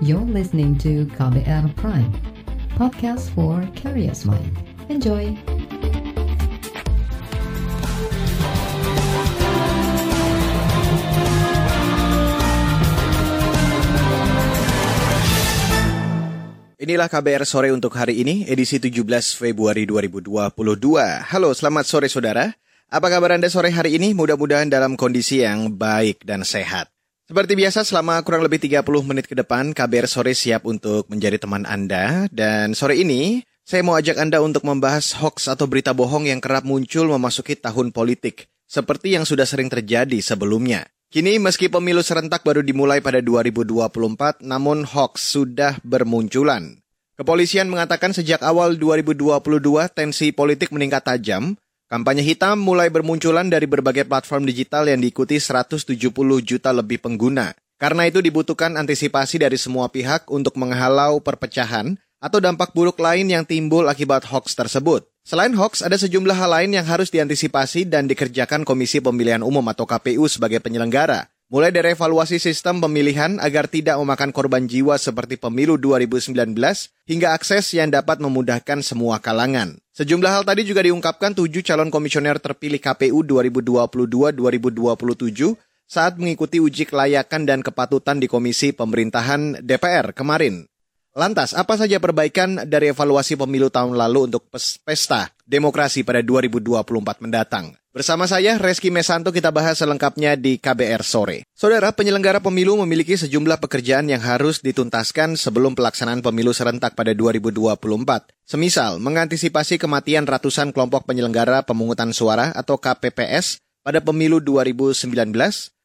You're listening to KBR Prime, podcast for curious mind. Enjoy! Inilah KBR sore untuk hari ini, edisi 17 Februari 2022. Halo, selamat sore saudara. Apa kabar Anda sore hari ini? Mudah-mudahan dalam kondisi yang baik dan sehat. Seperti biasa, selama kurang lebih 30 menit ke depan, KBR sore siap untuk menjadi teman Anda. Dan sore ini, saya mau ajak Anda untuk membahas hoax atau berita bohong yang kerap muncul memasuki tahun politik. Seperti yang sudah sering terjadi sebelumnya. Kini meski pemilu serentak baru dimulai pada 2024, namun hoax sudah bermunculan. Kepolisian mengatakan sejak awal 2022 tensi politik meningkat tajam, kampanye hitam mulai bermunculan dari berbagai platform digital yang diikuti 170 juta lebih pengguna. Karena itu dibutuhkan antisipasi dari semua pihak untuk menghalau perpecahan atau dampak buruk lain yang timbul akibat hoax tersebut. Selain hoax, ada sejumlah hal lain yang harus diantisipasi dan dikerjakan Komisi Pemilihan Umum atau KPU sebagai penyelenggara. Mulai dari evaluasi sistem pemilihan agar tidak memakan korban jiwa seperti pemilu 2019, hingga akses yang dapat memudahkan semua kalangan. Sejumlah hal tadi juga diungkapkan tujuh calon komisioner terpilih KPU 2022-2027 saat mengikuti uji kelayakan dan kepatutan di Komisi Pemerintahan DPR kemarin. Lantas, apa saja perbaikan dari evaluasi pemilu tahun lalu untuk pesta demokrasi pada 2024 mendatang? Bersama saya, Reski Mesanto, kita bahas selengkapnya di KBR Sore. Saudara, penyelenggara pemilu memiliki sejumlah pekerjaan yang harus dituntaskan sebelum pelaksanaan pemilu serentak pada 2024. Semisal, mengantisipasi kematian ratusan kelompok penyelenggara pemungutan suara atau KPPS pada pemilu 2019,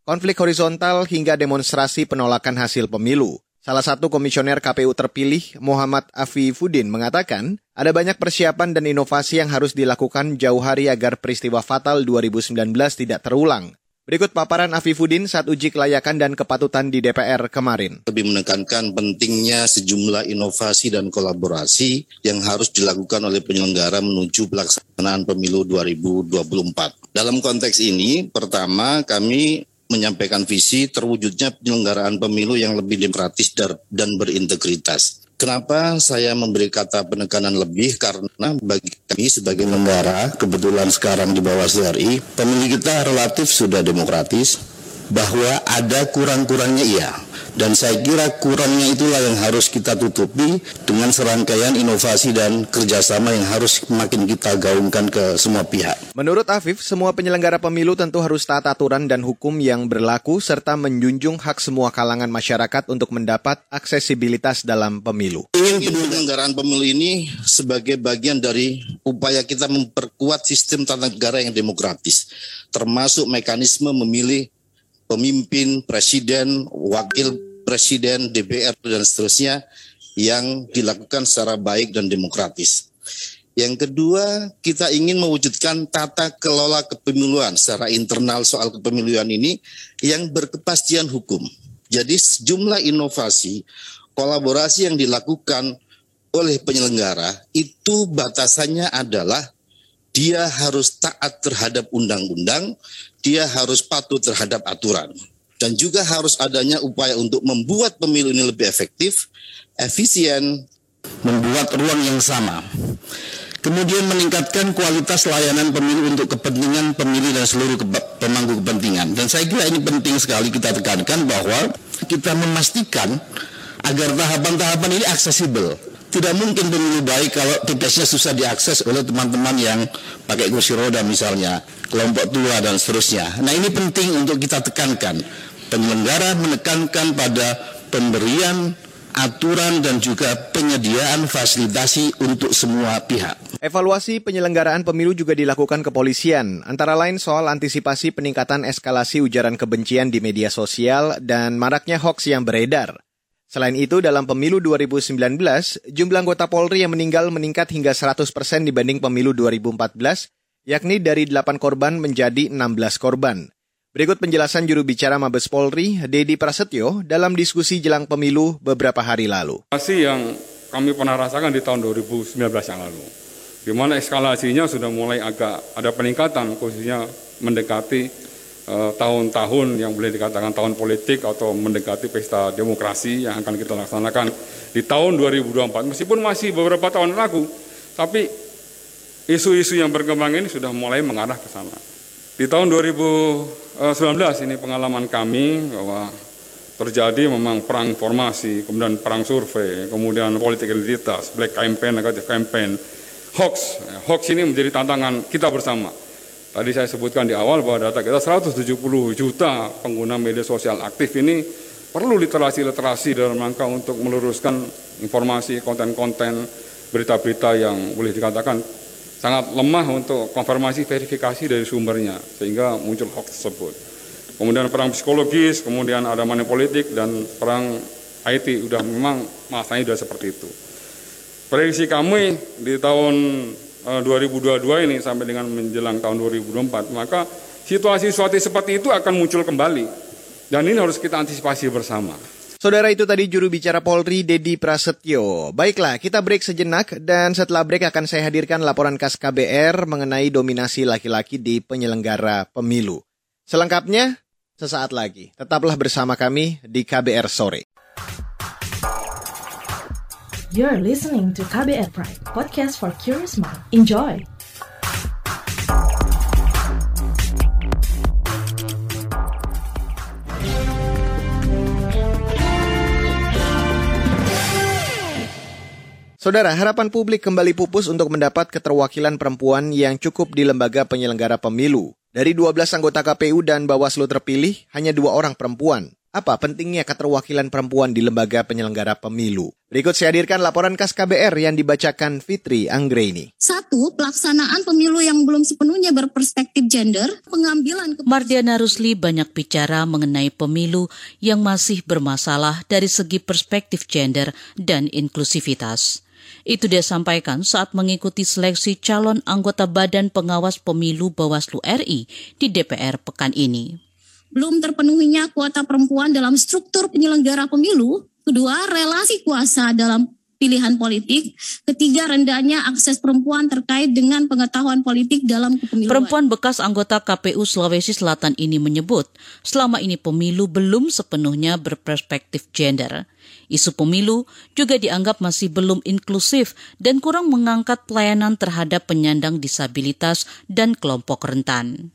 konflik horizontal hingga demonstrasi penolakan hasil pemilu. Salah satu komisioner KPU terpilih, Muhammad Afifuddin, mengatakan ada banyak persiapan dan inovasi yang harus dilakukan jauh hari agar peristiwa fatal 2019 tidak terulang. Berikut paparan Afifuddin saat uji kelayakan dan kepatutan di DPR kemarin. Lebih menekankan pentingnya sejumlah inovasi dan kolaborasi yang harus dilakukan oleh penyelenggara menuju pelaksanaan pemilu 2024. Dalam konteks ini, pertama kami menyampaikan visi terwujudnya penyelenggaraan pemilu yang lebih demokratis dan berintegritas. Kenapa saya memberi kata penekanan lebih? Karena bagi kami sebagai negara, kebetulan sekarang di bawah CRI, pemilu kita relatif sudah demokratis, bahwa ada kurang-kurangnya iya. Dan saya kira kurangnya itulah yang harus kita tutupi dengan serangkaian inovasi dan kerjasama yang harus makin kita gaungkan ke semua pihak. Menurut Afif, semua penyelenggara pemilu tentu harus taat aturan dan hukum yang berlaku serta menjunjung hak semua kalangan masyarakat untuk mendapat aksesibilitas dalam pemilu. Ingin penyelenggaraan pemilu ini sebagai bagian dari upaya kita memperkuat sistem tata negara yang demokratis, termasuk mekanisme memilih pemimpin, presiden, wakil presiden, DPR, dan seterusnya yang dilakukan secara baik dan demokratis. Yang kedua, kita ingin mewujudkan tata kelola kepemiluan secara internal soal kepemiluan ini yang berkepastian hukum. Jadi sejumlah inovasi, kolaborasi yang dilakukan oleh penyelenggara itu batasannya adalah dia harus taat terhadap undang-undang, dia harus patuh terhadap aturan. Dan juga harus adanya upaya untuk membuat pemilu ini lebih efektif, efisien, membuat ruang yang sama. Kemudian meningkatkan kualitas layanan pemilu untuk kepentingan pemilih dan seluruh pemangku kepentingan. Dan saya kira ini penting sekali kita tekankan bahwa kita memastikan agar tahapan-tahapan ini aksesibel tidak mungkin pemilu baik kalau TPS-nya susah diakses oleh teman-teman yang pakai kursi roda misalnya, kelompok tua dan seterusnya. Nah ini penting untuk kita tekankan. Penyelenggara menekankan pada pemberian aturan dan juga penyediaan fasilitasi untuk semua pihak. Evaluasi penyelenggaraan pemilu juga dilakukan kepolisian, antara lain soal antisipasi peningkatan eskalasi ujaran kebencian di media sosial dan maraknya hoax yang beredar. Selain itu, dalam pemilu 2019, jumlah anggota Polri yang meninggal meningkat hingga 100% dibanding pemilu 2014, yakni dari 8 korban menjadi 16 korban. Berikut penjelasan juru bicara Mabes Polri, Dedi Prasetyo, dalam diskusi jelang pemilu beberapa hari lalu. Masih yang kami pernah rasakan di tahun 2019 yang lalu, di mana eskalasinya sudah mulai agak ada peningkatan, khususnya mendekati tahun-tahun yang boleh dikatakan tahun politik atau mendekati pesta demokrasi yang akan kita laksanakan di tahun 2024. Meskipun masih beberapa tahun lalu, tapi isu-isu yang berkembang ini sudah mulai mengarah ke sana. Di tahun 2019 ini pengalaman kami bahwa terjadi memang perang informasi, kemudian perang survei, kemudian politik identitas, black campaign, negative campaign, hoax. Hoax ini menjadi tantangan kita bersama. Tadi saya sebutkan di awal bahwa data kita 170 juta pengguna media sosial aktif ini perlu literasi-literasi dalam rangka untuk meluruskan informasi, konten-konten, berita-berita yang boleh dikatakan sangat lemah untuk konfirmasi verifikasi dari sumbernya sehingga muncul hoax tersebut. Kemudian perang psikologis, kemudian ada money politik dan perang IT udah memang masanya sudah seperti itu. Prediksi kami di tahun 2022 eh, ini sampai dengan menjelang tahun 2024 maka situasi-situasi seperti itu akan muncul kembali dan ini harus kita antisipasi bersama. Saudara itu tadi juru bicara Polri Dedi Prasetyo. Baiklah, kita break sejenak dan setelah break akan saya hadirkan laporan khas KBR mengenai dominasi laki-laki di penyelenggara pemilu. Selengkapnya sesaat lagi. Tetaplah bersama kami di KBR sore. You're listening to KBR Pride, podcast for curious mind. Enjoy. Saudara, harapan publik kembali pupus untuk mendapat keterwakilan perempuan yang cukup di lembaga penyelenggara pemilu. Dari 12 anggota KPU dan Bawaslu terpilih, hanya dua orang perempuan. Apa pentingnya keterwakilan perempuan di lembaga penyelenggara pemilu? Berikut saya hadirkan laporan khas KBR yang dibacakan Fitri Anggreni. Satu, pelaksanaan pemilu yang belum sepenuhnya berperspektif gender, pengambilan... Mardiana Rusli banyak bicara mengenai pemilu yang masih bermasalah dari segi perspektif gender dan inklusivitas. Itu dia sampaikan saat mengikuti seleksi calon anggota Badan Pengawas Pemilu Bawaslu RI di DPR pekan ini. Belum terpenuhinya kuota perempuan dalam struktur penyelenggara pemilu. Kedua, relasi kuasa dalam pilihan politik. Ketiga, rendahnya akses perempuan terkait dengan pengetahuan politik dalam kepemiluan. Perempuan bekas anggota KPU Sulawesi Selatan ini menyebut, selama ini pemilu belum sepenuhnya berperspektif gender. Isu pemilu juga dianggap masih belum inklusif dan kurang mengangkat pelayanan terhadap penyandang disabilitas dan kelompok rentan.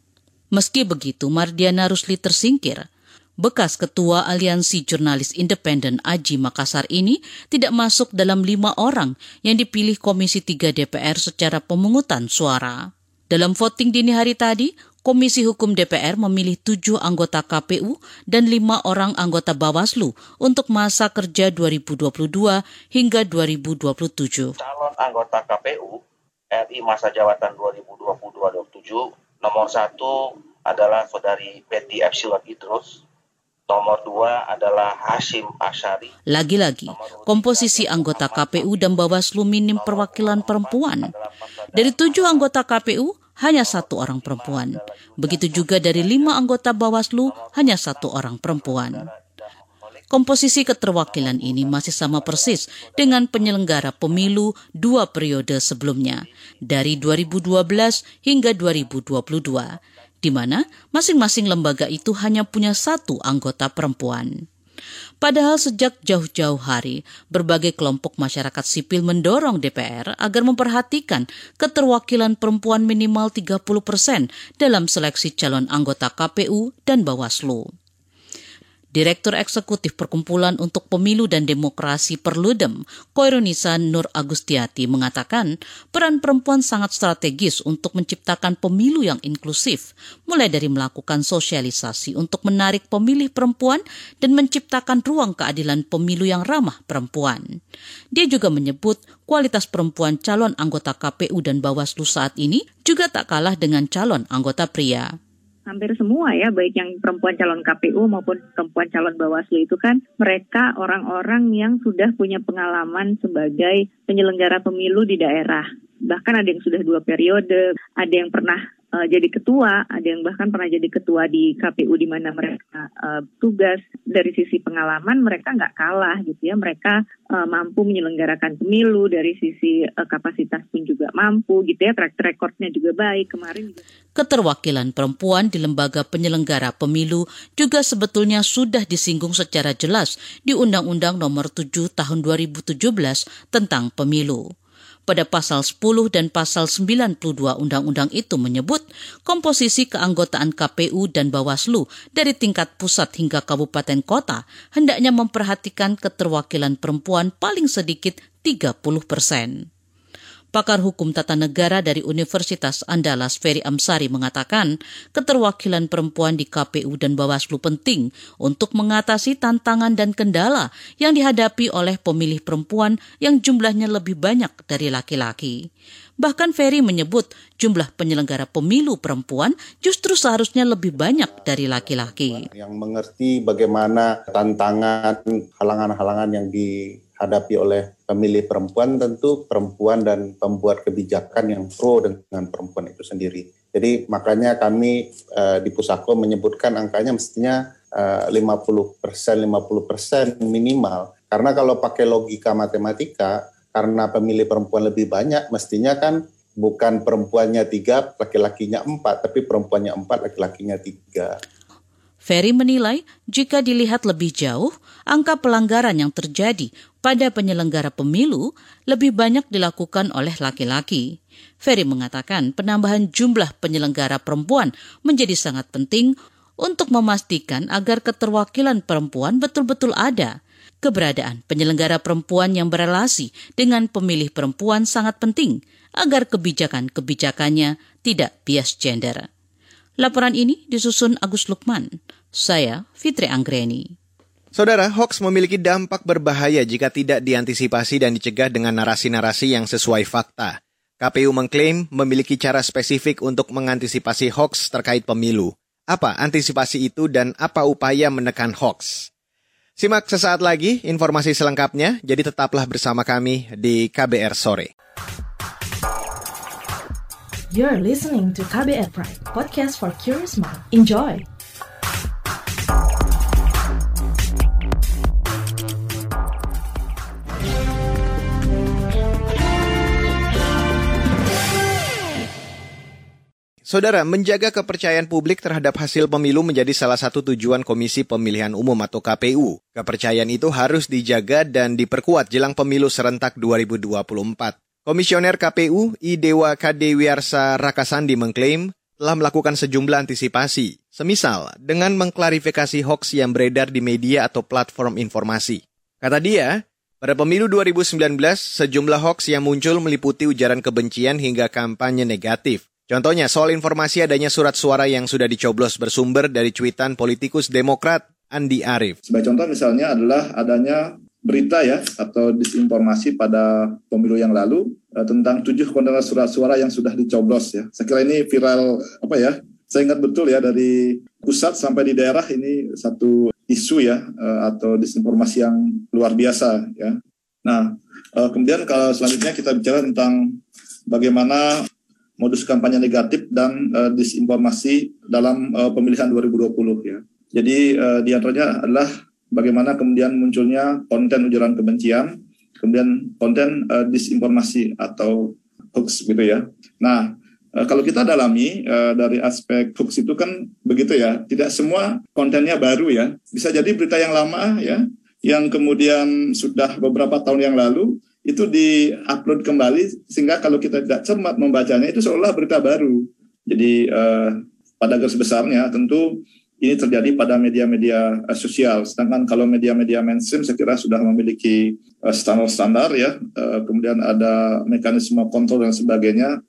Meski begitu, Mardiana Rusli tersingkir. Bekas Ketua Aliansi Jurnalis Independen Aji Makassar ini tidak masuk dalam lima orang yang dipilih Komisi 3 DPR secara pemungutan suara. Dalam voting dini hari tadi, Komisi Hukum DPR memilih tujuh anggota KPU dan lima orang anggota Bawaslu untuk masa kerja 2022 hingga 2027. Calon anggota KPU RI masa jabatan 2022-2027 nomor satu adalah saudari Betty Epsilon Idrus, Nomor dua adalah Hashim Ashari. Lagi-lagi, komposisi anggota KPU dan Bawaslu minim perwakilan perempuan. Dari tujuh anggota KPU, hanya satu orang perempuan. Begitu juga dari lima anggota Bawaslu, hanya satu orang perempuan. Komposisi keterwakilan ini masih sama persis dengan penyelenggara pemilu dua periode sebelumnya, dari 2012 hingga 2022, di mana masing-masing lembaga itu hanya punya satu anggota perempuan. Padahal sejak jauh-jauh hari, berbagai kelompok masyarakat sipil mendorong DPR agar memperhatikan keterwakilan perempuan minimal 30 persen dalam seleksi calon anggota KPU dan Bawaslu. Direktur Eksekutif Perkumpulan untuk Pemilu dan Demokrasi Perludem, Koirunisa Nur Agustiati mengatakan peran perempuan sangat strategis untuk menciptakan pemilu yang inklusif, mulai dari melakukan sosialisasi untuk menarik pemilih perempuan dan menciptakan ruang keadilan pemilu yang ramah perempuan. Dia juga menyebut kualitas perempuan calon anggota KPU dan Bawaslu saat ini juga tak kalah dengan calon anggota pria hampir semua ya, baik yang perempuan calon KPU maupun perempuan calon Bawaslu itu kan mereka orang-orang yang sudah punya pengalaman sebagai penyelenggara pemilu di daerah. Bahkan ada yang sudah dua periode, ada yang pernah uh, jadi ketua, ada yang bahkan pernah jadi ketua di KPU di mana mereka uh, tugas dari sisi pengalaman mereka nggak kalah gitu ya, mereka uh, mampu menyelenggarakan pemilu dari sisi uh, kapasitas pun juga mampu gitu ya, track recordnya juga baik kemarin. Juga. Keterwakilan perempuan di lembaga penyelenggara pemilu juga sebetulnya sudah disinggung secara jelas di Undang-Undang Nomor 7 Tahun 2017 tentang pemilu pada pasal 10 dan pasal 92 undang-undang itu menyebut komposisi keanggotaan KPU dan Bawaslu dari tingkat pusat hingga kabupaten kota hendaknya memperhatikan keterwakilan perempuan paling sedikit 30 persen. Pakar Hukum Tata Negara dari Universitas Andalas Ferry Amsari mengatakan keterwakilan perempuan di KPU dan Bawaslu penting untuk mengatasi tantangan dan kendala yang dihadapi oleh pemilih perempuan yang jumlahnya lebih banyak dari laki-laki. Bahkan Ferry menyebut jumlah penyelenggara pemilu perempuan justru seharusnya lebih banyak dari laki-laki. Yang mengerti bagaimana tantangan, halangan-halangan yang di dihadapi oleh pemilih perempuan tentu perempuan dan pembuat kebijakan yang pro dengan perempuan itu sendiri. Jadi makanya kami uh, di Pusako menyebutkan angkanya mestinya uh, 50 persen, 50 persen minimal. Karena kalau pakai logika matematika, karena pemilih perempuan lebih banyak, mestinya kan bukan perempuannya tiga, laki-lakinya empat, tapi perempuannya empat, laki-lakinya tiga. Ferry menilai jika dilihat lebih jauh, angka pelanggaran yang terjadi pada penyelenggara pemilu lebih banyak dilakukan oleh laki-laki. Ferry mengatakan penambahan jumlah penyelenggara perempuan menjadi sangat penting untuk memastikan agar keterwakilan perempuan betul-betul ada. Keberadaan penyelenggara perempuan yang berelasi dengan pemilih perempuan sangat penting agar kebijakan-kebijakannya tidak bias gender. Laporan ini disusun Agus Lukman. Saya Fitri Anggreni. Saudara, hoax memiliki dampak berbahaya jika tidak diantisipasi dan dicegah dengan narasi-narasi yang sesuai fakta. KPU mengklaim memiliki cara spesifik untuk mengantisipasi hoax terkait pemilu. Apa antisipasi itu dan apa upaya menekan hoax? Simak sesaat lagi informasi selengkapnya, jadi tetaplah bersama kami di KBR Sore. You're listening to KBR Pride, podcast for curious mind. Enjoy! Saudara, menjaga kepercayaan publik terhadap hasil pemilu menjadi salah satu tujuan Komisi Pemilihan Umum atau KPU. Kepercayaan itu harus dijaga dan diperkuat jelang pemilu serentak 2024. Komisioner KPU Idewa Kade Wiarsa Rakasandi mengklaim telah melakukan sejumlah antisipasi, semisal dengan mengklarifikasi hoax yang beredar di media atau platform informasi. Kata dia, pada pemilu 2019, sejumlah hoax yang muncul meliputi ujaran kebencian hingga kampanye negatif. Contohnya soal informasi adanya surat suara yang sudah dicoblos bersumber dari cuitan politikus Demokrat Andi Arief. Sebagai contoh misalnya adalah adanya berita ya atau disinformasi pada pemilu yang lalu uh, tentang tujuh kontainer surat suara yang sudah dicoblos ya. Saya kira ini viral apa ya? Saya ingat betul ya dari pusat sampai di daerah ini satu isu ya uh, atau disinformasi yang luar biasa ya. Nah, uh, kemudian kalau selanjutnya kita bicara tentang bagaimana modus kampanye negatif dan uh, disinformasi dalam uh, pemilihan 2020 ya. Jadi uh, di antaranya adalah bagaimana kemudian munculnya konten ujaran kebencian, kemudian konten uh, disinformasi atau hoax gitu ya. Nah, uh, kalau kita dalami uh, dari aspek hoax itu kan begitu ya, tidak semua kontennya baru ya. Bisa jadi berita yang lama ya, yang kemudian sudah beberapa tahun yang lalu itu di-upload kembali sehingga kalau kita tidak cermat membacanya itu seolah berita baru. Jadi uh, pada garis besarnya tentu ini terjadi pada media-media uh, sosial. Sedangkan kalau media-media mainstream saya kira sudah memiliki uh, standar-standar ya, uh, kemudian ada mekanisme kontrol dan sebagainya.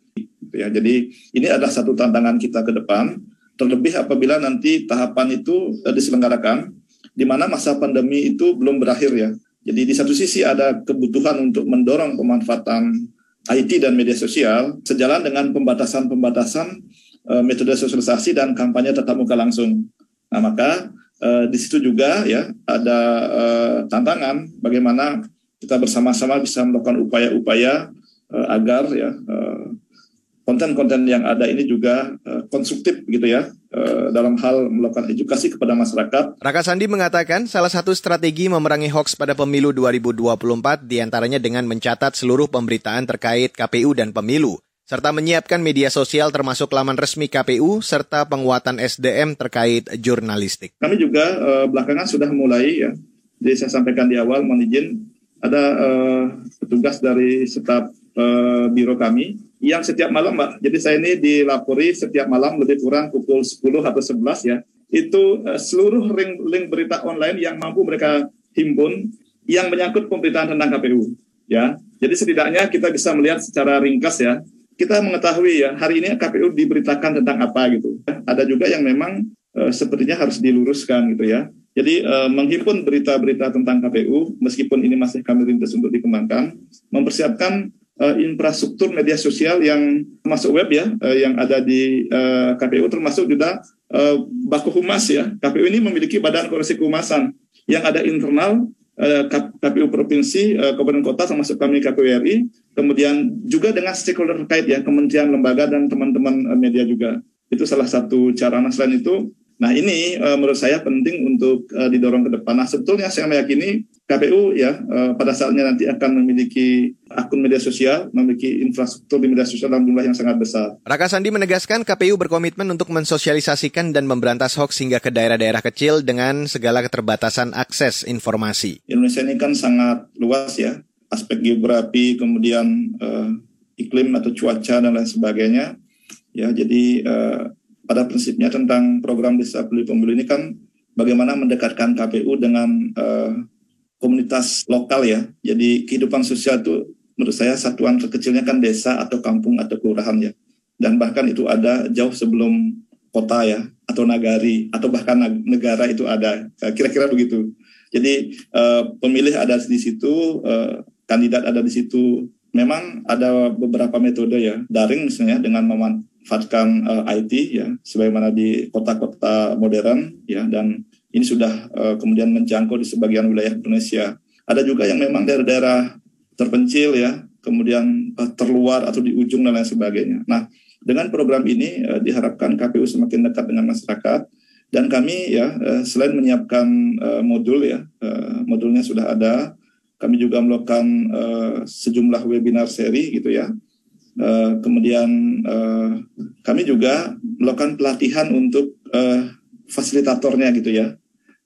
Ya, jadi ini adalah satu tantangan kita ke depan. Terlebih apabila nanti tahapan itu diselenggarakan, di mana masa pandemi itu belum berakhir ya. Jadi di satu sisi ada kebutuhan untuk mendorong pemanfaatan IT dan media sosial sejalan dengan pembatasan-pembatasan metode sosialisasi dan kampanye tatap muka langsung. Nah, maka uh, di situ juga ya ada uh, tantangan bagaimana kita bersama-sama bisa melakukan upaya-upaya uh, agar ya uh, konten-konten yang ada ini juga uh, konstruktif gitu ya uh, dalam hal melakukan edukasi kepada masyarakat. Raka Sandi mengatakan salah satu strategi memerangi hoax pada pemilu 2024 di antaranya dengan mencatat seluruh pemberitaan terkait KPU dan pemilu serta menyiapkan media sosial termasuk laman resmi KPU serta penguatan SDM terkait jurnalistik. Kami juga uh, belakangan sudah mulai ya, jadi saya sampaikan di awal mohon izin ada uh, petugas dari staf uh, biro kami yang setiap malam Mbak, jadi saya ini dilapori setiap malam lebih kurang pukul 10 atau 11 ya, itu uh, seluruh link, link berita online yang mampu mereka himpun yang menyangkut pemberitaan tentang KPU ya. Jadi setidaknya kita bisa melihat secara ringkas ya kita mengetahui ya hari ini KPU diberitakan tentang apa gitu. Ada juga yang memang e, sepertinya harus diluruskan gitu ya. Jadi e, menghimpun berita-berita tentang KPU meskipun ini masih kami rintis untuk dikembangkan, mempersiapkan e, infrastruktur media sosial yang masuk web ya e, yang ada di e, KPU termasuk juga e, baku humas ya. KPU ini memiliki badan koreksi kehumasan yang ada internal KPU provinsi, kabupaten kota termasuk kami KPU RI kemudian juga dengan stakeholder terkait ya kementerian lembaga dan teman-teman eh, media juga. Itu salah satu cara. Nah selain itu nah ini uh, menurut saya penting untuk uh, didorong ke depan. Nah sebetulnya saya meyakini KPU ya uh, pada saatnya nanti akan memiliki akun media sosial memiliki infrastruktur di media sosial dalam jumlah yang sangat besar. Raka Sandi menegaskan KPU berkomitmen untuk mensosialisasikan dan memberantas hoax hingga ke daerah-daerah kecil dengan segala keterbatasan akses informasi. Indonesia ini kan sangat luas ya. Aspek geografi, kemudian uh, iklim atau cuaca dan lain sebagainya. Ya, jadi uh, pada prinsipnya tentang program desa peduli pemilu ini kan bagaimana mendekatkan KPU dengan uh, komunitas lokal ya. Jadi kehidupan sosial itu menurut saya satuan terkecilnya kan desa atau kampung atau kelurahan ya. Dan bahkan itu ada jauh sebelum kota ya atau nagari atau bahkan negara itu ada kira-kira begitu. Jadi uh, pemilih ada di situ, uh, kandidat ada di situ. Memang ada beberapa metode ya, daring misalnya dengan memanfaatkan uh, eh, IT ya, sebagaimana di kota-kota modern ya, dan ini sudah uh, kemudian menjangkau di sebagian wilayah Indonesia. Ada juga yang memang daerah-daerah terpencil ya, kemudian uh, terluar atau di ujung dan lain sebagainya. Nah, dengan program ini uh, diharapkan KPU semakin dekat dengan masyarakat dan kami ya uh, selain menyiapkan uh, modul ya, uh, modulnya sudah ada kami juga melakukan uh, sejumlah webinar seri gitu ya. Uh, kemudian uh, kami juga melakukan pelatihan untuk uh, fasilitatornya gitu ya.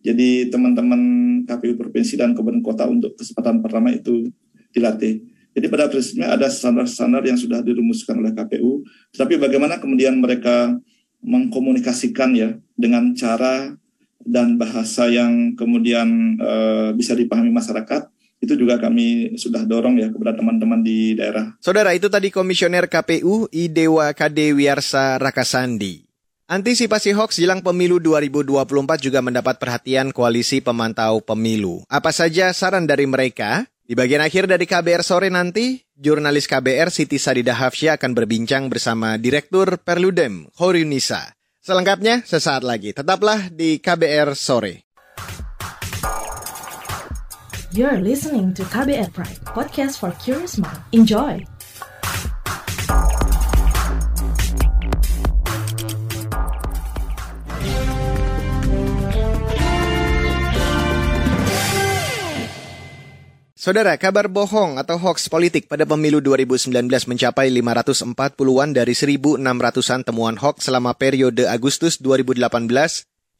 Jadi teman-teman KPU provinsi dan kabupaten kota untuk kesempatan pertama itu dilatih. Jadi pada prinsipnya ada standar-standar yang sudah dirumuskan oleh KPU, tetapi bagaimana kemudian mereka mengkomunikasikan ya dengan cara dan bahasa yang kemudian uh, bisa dipahami masyarakat itu juga kami sudah dorong ya kepada teman-teman di daerah. Saudara, itu tadi Komisioner KPU Idewa KD Wiarsa Rakasandi. Antisipasi hoax jelang pemilu 2024 juga mendapat perhatian koalisi pemantau pemilu. Apa saja saran dari mereka? Di bagian akhir dari KBR sore nanti, jurnalis KBR Siti Sadida Hafsya akan berbincang bersama Direktur Perludem, Horunisa. Selengkapnya sesaat lagi. Tetaplah di KBR sore. You're listening to KBR Pride, podcast for curious mind. Enjoy! Saudara, kabar bohong atau hoax politik pada pemilu 2019 mencapai 540-an dari 1.600-an temuan hoax selama periode Agustus 2018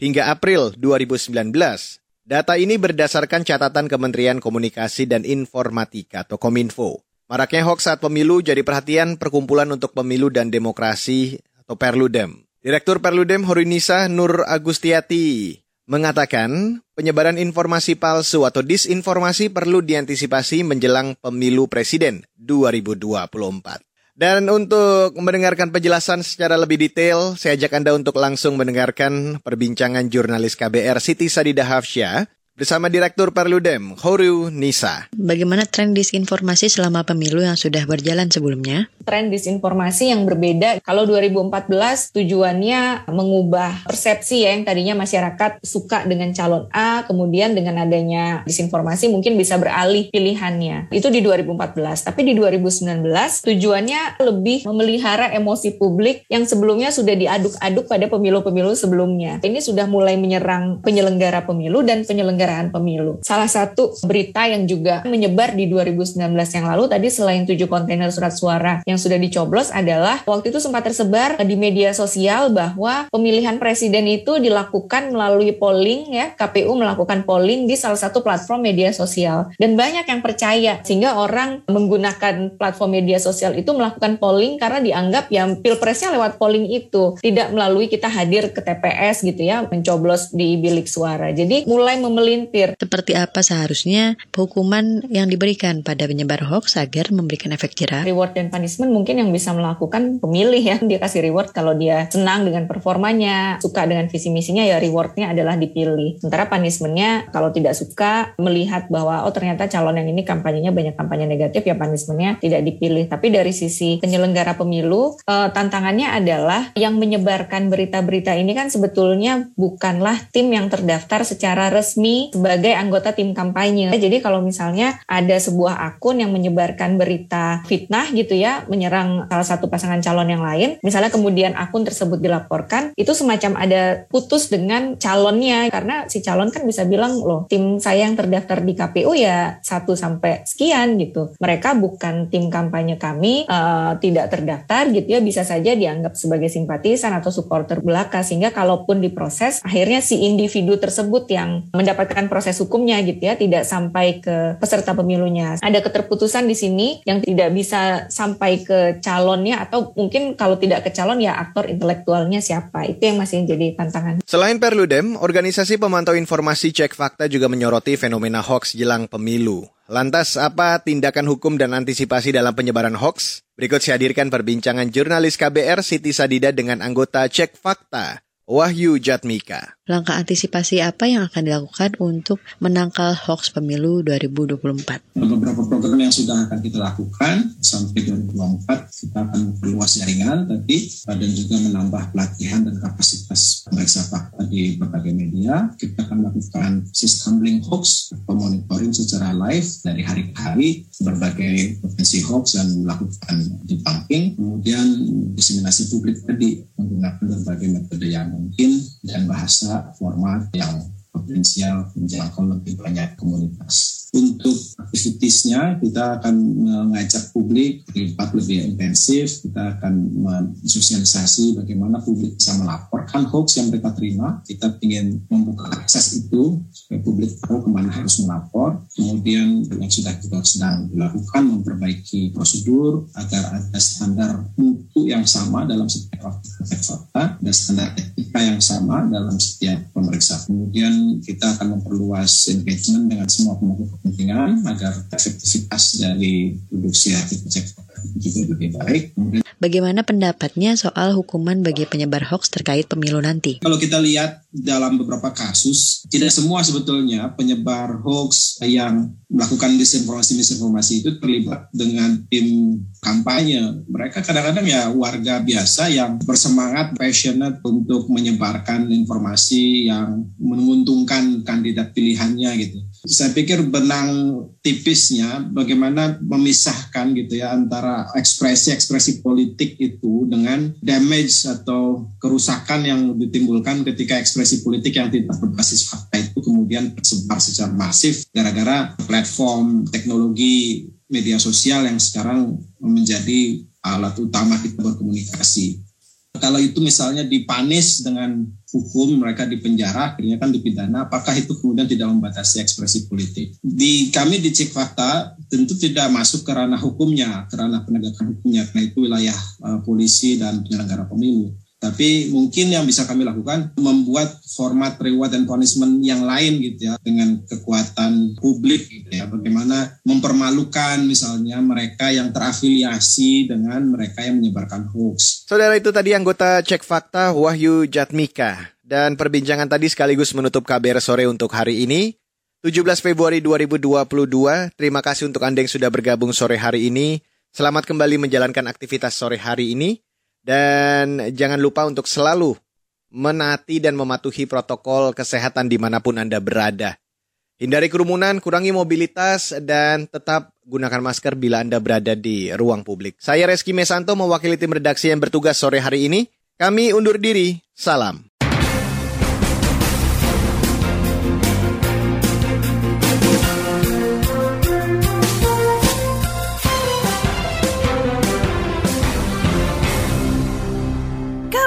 hingga April 2019. Data ini berdasarkan catatan Kementerian Komunikasi dan Informatika atau Kominfo. Maraknya hoax saat pemilu jadi perhatian Perkumpulan untuk Pemilu dan Demokrasi atau Perludem. Direktur Perludem Horinisa Nur Agustiati mengatakan penyebaran informasi palsu atau disinformasi perlu diantisipasi menjelang pemilu presiden 2024. Dan untuk mendengarkan penjelasan secara lebih detail, saya ajak Anda untuk langsung mendengarkan perbincangan jurnalis KBR Siti Sadida Hafsya bersama Direktur Perludem, Horu Nisa. Bagaimana tren disinformasi selama pemilu yang sudah berjalan sebelumnya? Tren disinformasi yang berbeda. Kalau 2014 tujuannya mengubah persepsi ya yang tadinya masyarakat suka dengan calon A, kemudian dengan adanya disinformasi mungkin bisa beralih pilihannya. Itu di 2014. Tapi di 2019 tujuannya lebih memelihara emosi publik yang sebelumnya sudah diaduk-aduk pada pemilu-pemilu sebelumnya. Ini sudah mulai menyerang penyelenggara pemilu dan penyelenggara penyelenggaraan pemilu. Salah satu berita yang juga menyebar di 2019 yang lalu tadi selain tujuh kontainer surat suara yang sudah dicoblos adalah waktu itu sempat tersebar di media sosial bahwa pemilihan presiden itu dilakukan melalui polling ya KPU melakukan polling di salah satu platform media sosial dan banyak yang percaya sehingga orang menggunakan platform media sosial itu melakukan polling karena dianggap yang pilpresnya lewat polling itu tidak melalui kita hadir ke TPS gitu ya mencoblos di bilik suara jadi mulai memelintir melintir. Seperti apa seharusnya hukuman yang diberikan pada penyebar hoax agar memberikan efek jerah? Reward dan punishment mungkin yang bisa melakukan pemilih ya. Dia kasih reward kalau dia senang dengan performanya, suka dengan visi misinya ya rewardnya adalah dipilih. Sementara punishmentnya kalau tidak suka melihat bahwa oh ternyata calon yang ini kampanyenya banyak kampanye negatif ya punishmentnya tidak dipilih. Tapi dari sisi penyelenggara pemilu eh, tantangannya adalah yang menyebarkan berita-berita ini kan sebetulnya bukanlah tim yang terdaftar secara resmi sebagai anggota tim kampanye. Jadi kalau misalnya ada sebuah akun yang menyebarkan berita fitnah gitu ya, menyerang salah satu pasangan calon yang lain, misalnya kemudian akun tersebut dilaporkan, itu semacam ada putus dengan calonnya karena si calon kan bisa bilang loh tim saya yang terdaftar di KPU ya satu sampai sekian gitu. Mereka bukan tim kampanye kami, uh, tidak terdaftar gitu ya, bisa saja dianggap sebagai simpatisan atau supporter belaka sehingga kalaupun diproses akhirnya si individu tersebut yang mendapatkan mendapatkan proses hukumnya gitu ya, tidak sampai ke peserta pemilunya. Ada keterputusan di sini yang tidak bisa sampai ke calonnya atau mungkin kalau tidak ke calon ya aktor intelektualnya siapa. Itu yang masih jadi tantangan. Selain Perludem, organisasi pemantau informasi Cek Fakta juga menyoroti fenomena hoax jelang pemilu. Lantas apa tindakan hukum dan antisipasi dalam penyebaran hoax? Berikut saya hadirkan perbincangan jurnalis KBR Siti Sadida dengan anggota Cek Fakta, Wahyu Jatmika. Langkah antisipasi apa yang akan dilakukan untuk menangkal hoax pemilu 2024? Beberapa program yang sudah akan kita lakukan sampai 2024 kita akan perluas jaringan tadi dan juga menambah pelatihan dan kapasitas pemeriksa fakta di berbagai media. Kita akan melakukan sistem link hoax atau secara live dari hari ke hari berbagai potensi hoax dan melakukan debunking. Kemudian diseminasi publik tadi menggunakan berbagai metode yang mungkin dan bahasa format yang potensial menjangkau lebih banyak komunitas. Untuk aktivitasnya kita akan mengajak publik terlibat lebih intensif, kita akan mensosialisasi bagaimana publik bisa melaporkan hoax yang mereka terima. Kita ingin membuka akses itu supaya publik tahu ke mana harus melapor. Kemudian yang sudah kita sedang dilakukan memperbaiki prosedur agar ada standar mutu yang sama dalam setiap fakta, ada standar etika yang sama dalam setiap pemeriksaan. Kemudian kita akan memperluas engagement dengan semua pemangku kepentingan agar efektivitas dari produksi artikel juga lebih baik. Bagaimana pendapatnya soal hukuman bagi penyebar hoax terkait pemilu nanti? Kalau kita lihat dalam beberapa kasus, tidak semua sebetulnya penyebar hoax yang melakukan disinformasi-disinformasi itu terlibat dengan tim kampanye. Mereka kadang-kadang ya warga biasa yang bersemangat, passionate untuk menyebarkan informasi yang menguntungkan kandidat pilihannya gitu. Saya pikir benang tipisnya bagaimana memisahkan gitu ya antara ekspresi-ekspresi politik itu dengan damage atau kerusakan yang ditimbulkan ketika ekspresi politik yang tidak berbasis fakta itu kemudian tersebar secara masif gara-gara platform teknologi media sosial yang sekarang menjadi alat utama kita berkomunikasi. Kalau itu misalnya dipanis dengan hukum, mereka dipenjara, akhirnya kan dipidana, apakah itu kemudian tidak membatasi ekspresi politik? Di kami di Cek Fakta tentu tidak masuk ke ranah hukumnya, ke ranah penegakan hukumnya, karena itu wilayah uh, polisi dan penyelenggara pemilu. Tapi mungkin yang bisa kami lakukan membuat format reward dan punishment yang lain gitu ya dengan kekuatan publik gitu ya. Bagaimana mempermalukan misalnya mereka yang terafiliasi dengan mereka yang menyebarkan hoax. Saudara itu tadi anggota Cek Fakta Wahyu Jatmika. Dan perbincangan tadi sekaligus menutup KBR sore untuk hari ini. 17 Februari 2022. Terima kasih untuk Anda yang sudah bergabung sore hari ini. Selamat kembali menjalankan aktivitas sore hari ini. Dan jangan lupa untuk selalu menaati dan mematuhi protokol kesehatan di mana pun Anda berada. Hindari kerumunan, kurangi mobilitas, dan tetap gunakan masker bila Anda berada di ruang publik. Saya Reski Mesanto mewakili tim redaksi yang bertugas sore hari ini. Kami undur diri. Salam.